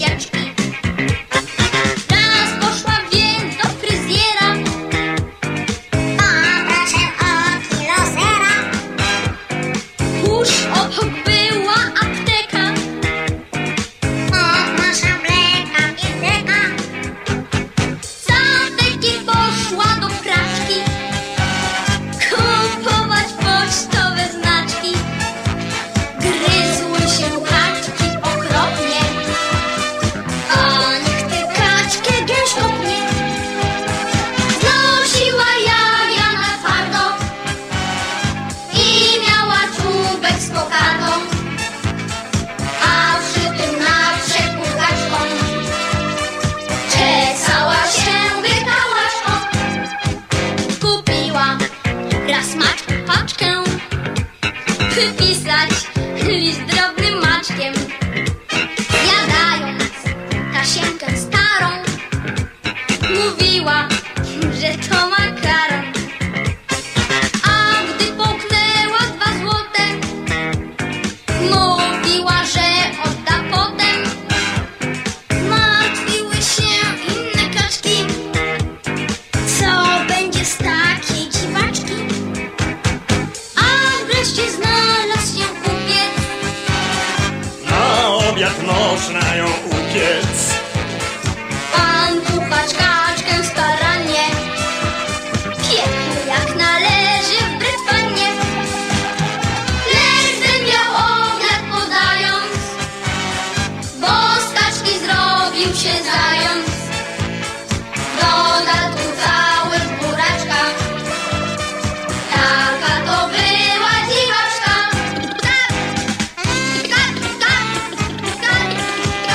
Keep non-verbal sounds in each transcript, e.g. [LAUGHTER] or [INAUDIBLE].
Yeah. pisać list [LAUGHS]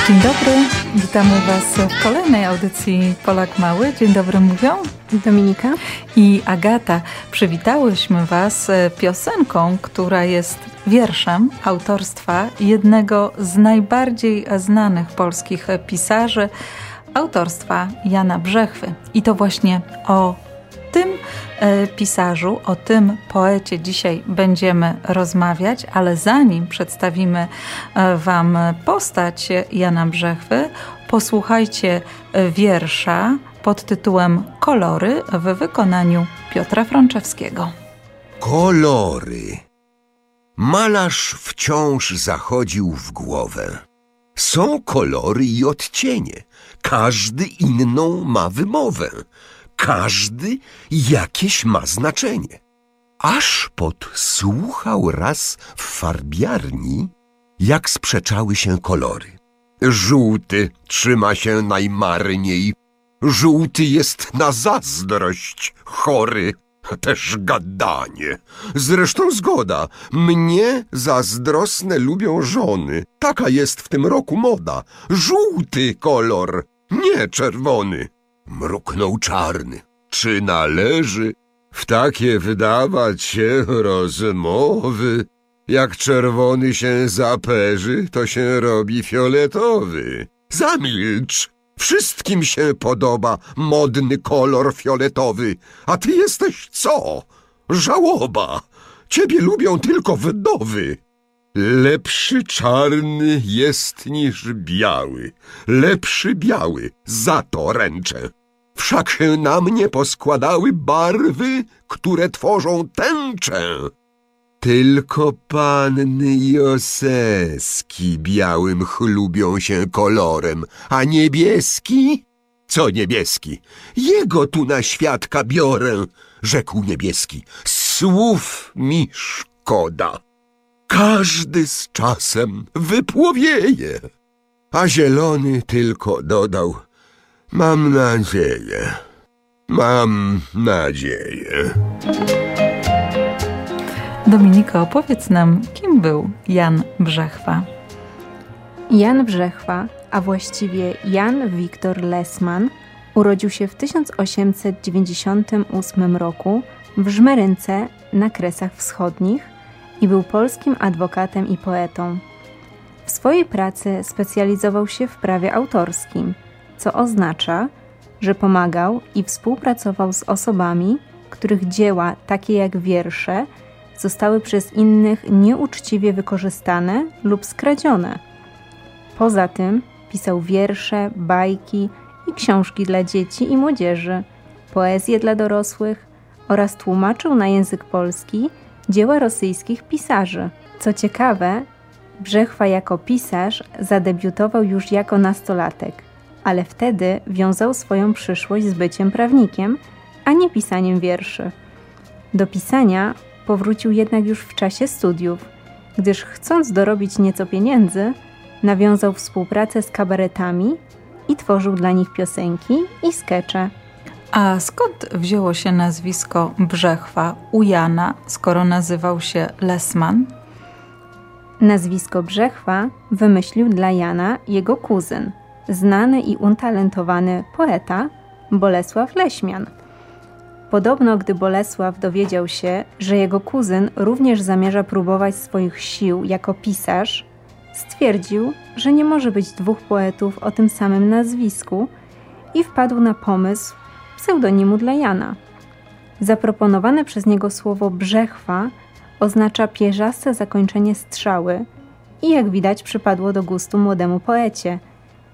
Dzień dobry, witamy Was w kolejnej audycji Polak Mały. Dzień dobry mówią Dominika? i Agata. Przywitałyśmy Was piosenką, która jest wierszem autorstwa jednego z najbardziej znanych polskich pisarzy, autorstwa Jana Brzechwy. I to właśnie o tym e, pisarzu, o tym poecie dzisiaj będziemy rozmawiać, ale zanim przedstawimy e, Wam postać Jana Brzechwy, posłuchajcie e, wiersza pod tytułem Kolory w wykonaniu Piotra Frączewskiego. Kolory. Malarz wciąż zachodził w głowę. Są kolory i odcienie. Każdy inną ma wymowę. Każdy jakieś ma znaczenie. Aż podsłuchał raz w farbiarni, jak sprzeczały się kolory. Żółty trzyma się najmarniej. Żółty jest na zazdrość chory. Też gadanie. Zresztą zgoda. Mnie zazdrosne lubią żony. Taka jest w tym roku moda. Żółty kolor, nie czerwony. Mruknął czarny. Czy należy w takie wydawać się rozmowy? Jak czerwony się zaperzy, to się robi fioletowy. Zamilcz! Wszystkim się podoba modny kolor fioletowy, a ty jesteś co? Żałoba! Ciebie lubią tylko wdowy. Lepszy czarny jest niż biały, lepszy biały, za to ręczę. Wszak się na mnie poskładały barwy, które tworzą tęczę. Tylko panny Joseski białym chlubią się kolorem, a niebieski? Co niebieski? Jego tu na świadka biorę, rzekł niebieski. Słów mi szkoda. Każdy z czasem wypłowieje. A zielony tylko dodał. Mam nadzieję. Mam nadzieję. Dominiko, opowiedz nam, kim był Jan Brzechwa? Jan Brzechwa, a właściwie Jan Wiktor Lesman, urodził się w 1898 roku w Żmerynce na Kresach Wschodnich i był polskim adwokatem i poetą. W swojej pracy specjalizował się w prawie autorskim, co oznacza, że pomagał i współpracował z osobami, których dzieła, takie jak wiersze, zostały przez innych nieuczciwie wykorzystane lub skradzione. Poza tym pisał wiersze, bajki i książki dla dzieci i młodzieży, poezję dla dorosłych oraz tłumaczył na język polski dzieła rosyjskich pisarzy. Co ciekawe, Brzechwa jako pisarz zadebiutował już jako nastolatek, ale wtedy wiązał swoją przyszłość z byciem prawnikiem, a nie pisaniem wierszy. Do pisania powrócił jednak już w czasie studiów, gdyż chcąc dorobić nieco pieniędzy, nawiązał współpracę z kabaretami i tworzył dla nich piosenki i skecze. A skąd wzięło się nazwisko Brzechwa u Jana, skoro nazywał się Lesman? Nazwisko Brzechwa wymyślił dla Jana jego kuzyn, znany i utalentowany poeta Bolesław Leśmian. Podobno, gdy Bolesław dowiedział się, że jego kuzyn również zamierza próbować swoich sił jako pisarz, stwierdził, że nie może być dwóch poetów o tym samym nazwisku i wpadł na pomysł pseudonimu dla Jana. Zaproponowane przez niego słowo brzechwa oznacza pierzaste zakończenie strzały i jak widać przypadło do gustu młodemu poecie,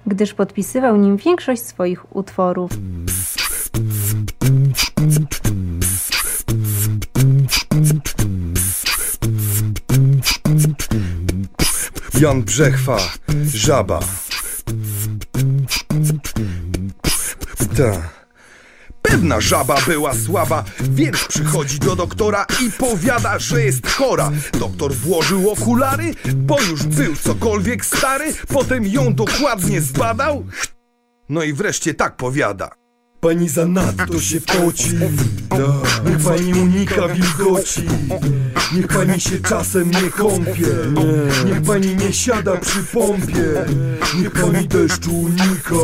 gdyż podpisywał nim większość swoich utworów. Jan Brzechwa, żaba. Ta. Pewna żaba była słaba, więc przychodzi do doktora i powiada, że jest chora. Doktor włożył okulary, bo już był cokolwiek stary, potem ją dokładnie zbadał. No i wreszcie tak powiada. Pani zanadto się poci Niech pani unika wilgoci. Niech pani się czasem nie kąpie. Niech pani nie siada przy pompie. Niech pani deszczu unika.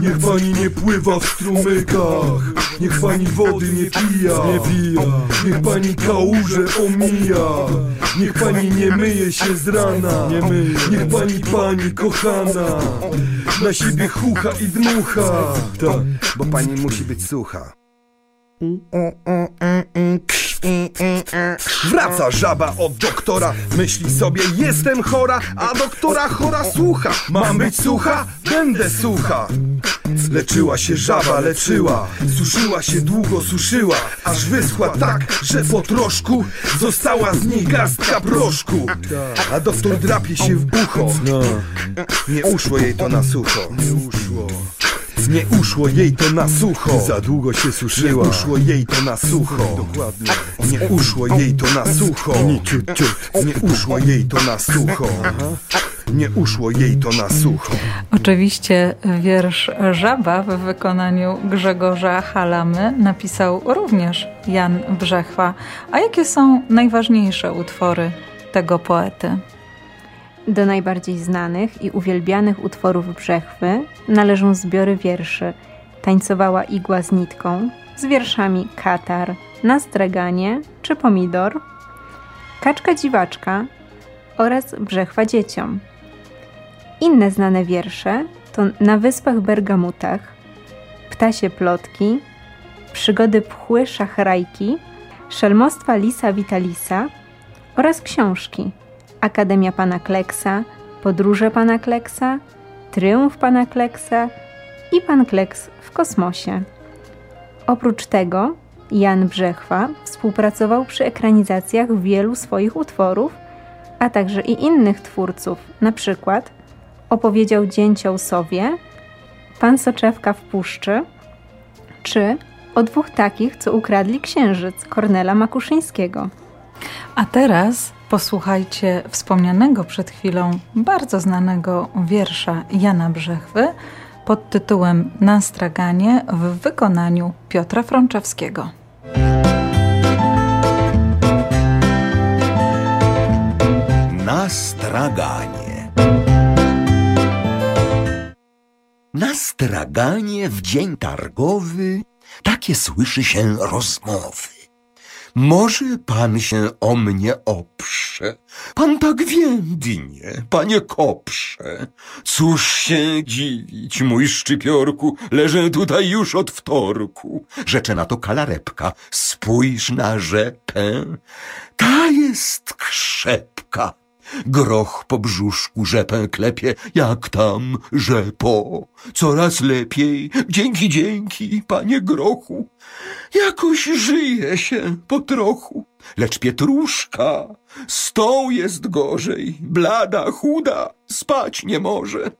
Niech pani nie pływa w strumykach. Niech pani wody nie pija. Niech pani kałuże omija. Niech pani nie myje się z rana. Niech pani pani kochana Na siebie chucha i dmucha. Tak bo pani musi być sucha. Wraca żaba od doktora, myśli sobie jestem chora, a doktora chora słucha. Mam być sucha? Będę sucha. Leczyła się żaba, leczyła, suszyła się długo, suszyła, aż wyschła tak, że po troszku została z niej garstka proszku. A doktor drapie się w ucho. Nie uszło jej to na sucho. Nie uszło jej to na sucho. Za długo się suszyła. Nie uszło jej to na sucho. Dokładnie. Nie uszło jej to na sucho. Nie uszło jej to na sucho. Nie uszło jej to na sucho. Oczywiście wiersz Żaba w wykonaniu Grzegorza Halamy napisał również Jan Brzechwa. A jakie są najważniejsze utwory tego poety? Do najbardziej znanych i uwielbianych utworów Brzechwy należą zbiory wierszy Tańcowała igła z nitką z wierszami Katar, Nastraganie czy Pomidor, Kaczka dziwaczka oraz Brzechwa dzieciom. Inne znane wiersze to Na wyspach Bergamutach, Ptasie plotki, Przygody pchły szachrajki, Szelmostwa lisa Vitalisa oraz książki – Akademia Pana Kleksa, Podróże Pana Kleksa, Triumf Pana Kleksa i Pan Kleks w kosmosie. Oprócz tego Jan Brzechwa współpracował przy ekranizacjach wielu swoich utworów, a także i innych twórców, na przykład opowiedział Dzięcioł Sowie, Pan Soczewka w Puszczy, czy o dwóch takich, co ukradli księżyc Kornela Makuszyńskiego. A teraz posłuchajcie wspomnianego przed chwilą bardzo znanego wiersza Jana Brzechwy pod tytułem Na straganie w wykonaniu Piotra Frączewskiego. Na straganie. Na straganie w dzień targowy takie słyszy się rozmowy. Może pan się o mnie oprze? Pan tak więdnie, panie koprze. Cóż się dziwić, mój szczypiorku, leżę tutaj już od wtorku. Rzecze na to kalarepka, spójrz na rzepę. Ta jest krzepka. Groch po brzuszku rzepę klepie, jak tam rzepo. Coraz lepiej, dzięki, dzięki, panie grochu. Jakoś żyje się po trochu. Lecz Pietruszka, z tą jest gorzej, blada, chuda, spać nie może.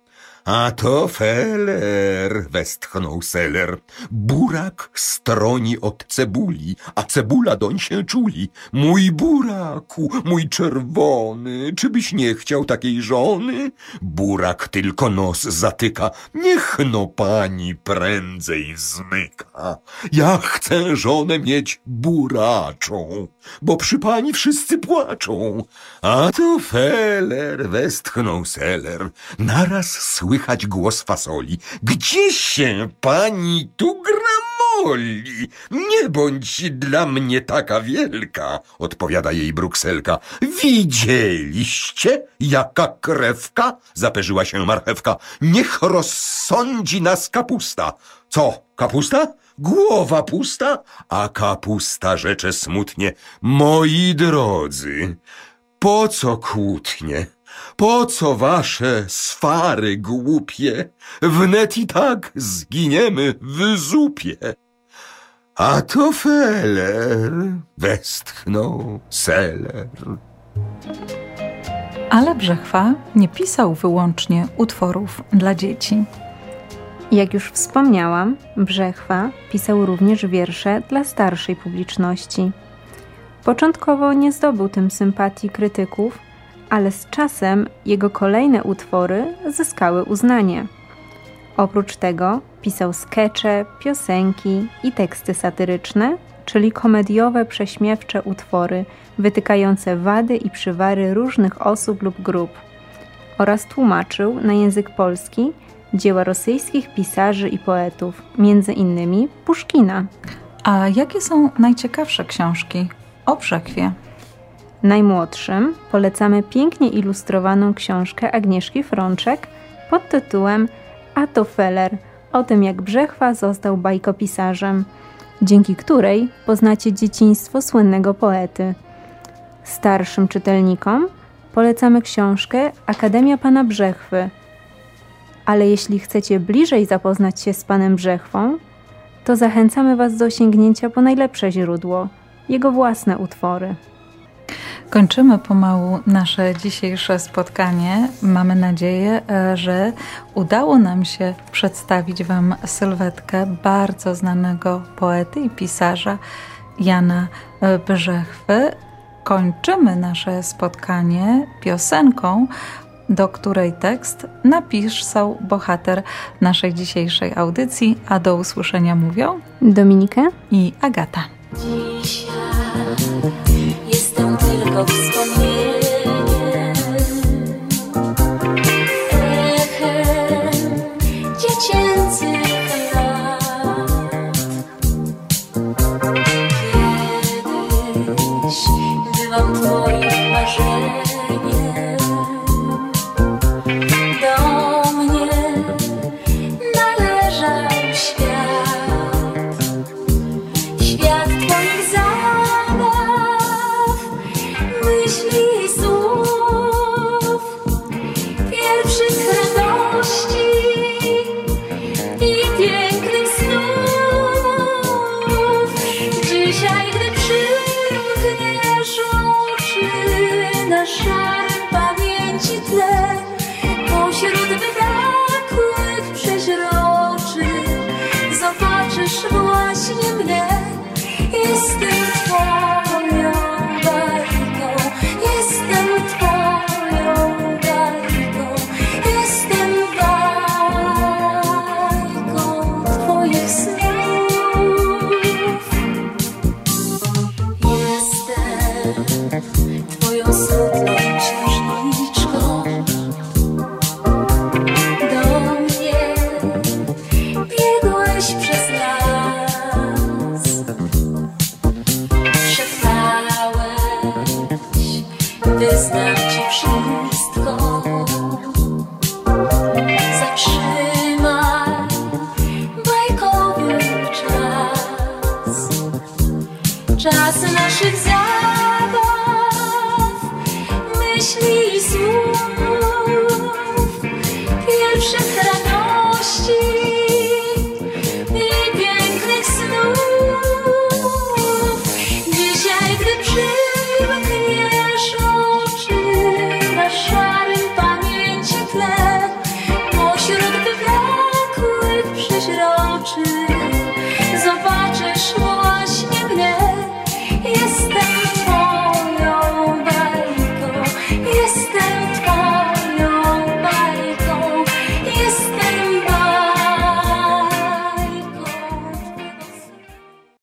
A to feler, westchnął seler. Burak stroni od cebuli, a cebula doń się czuli. Mój buraku, mój czerwony, czy byś nie chciał takiej żony? Burak tylko nos zatyka, niech no pani prędzej zmyka. Ja chcę żonę mieć buraczą, bo przy pani wszyscy płaczą. A to feler, westchnął seler. Naraz słychać głos fasoli. Gdzie się pani tu gramoli? Nie bądź dla mnie taka wielka, odpowiada jej Brukselka. Widzieliście, jaka krewka? Zaperzyła się marchewka. Niech rozsądzi nas kapusta. Co, kapusta? Głowa pusta? A kapusta rzecze smutnie. Moi drodzy, po co kłótnie? Po co wasze swary głupie? Wnet i tak zginiemy w zupie. A to feller, westchnął seller. Ale Brzechwa nie pisał wyłącznie utworów dla dzieci. Jak już wspomniałam, Brzechwa pisał również wiersze dla starszej publiczności. Początkowo nie zdobył tym sympatii krytyków, ale z czasem jego kolejne utwory zyskały uznanie. Oprócz tego pisał skecze, piosenki i teksty satyryczne, czyli komediowe, prześmiewcze utwory wytykające wady i przywary różnych osób lub grup oraz tłumaczył na język polski dzieła rosyjskich pisarzy i poetów, między innymi Puszkina. A jakie są najciekawsze książki o Brzechwie? Najmłodszym polecamy pięknie ilustrowaną książkę Agnieszki Frączek pod tytułem A to Feller o tym, jak Brzechwa został bajkopisarzem, dzięki której poznacie dzieciństwo słynnego poety. Starszym czytelnikom polecamy książkę Akademia Pana Brzechwy. Ale jeśli chcecie bliżej zapoznać się z Panem Brzechwą, to zachęcamy Was do sięgnięcia po najlepsze źródło jego własne utwory. Kończymy pomału nasze dzisiejsze spotkanie. Mamy nadzieję, e, że udało nam się przedstawić Wam sylwetkę bardzo znanego poety i pisarza Jana e, Brzechwy. Kończymy nasze spotkanie piosenką, do której tekst napisał bohater naszej dzisiejszej audycji, a do usłyszenia mówią Dominikę i Agata. Dzisiaj Focus on me. Wystarczy show.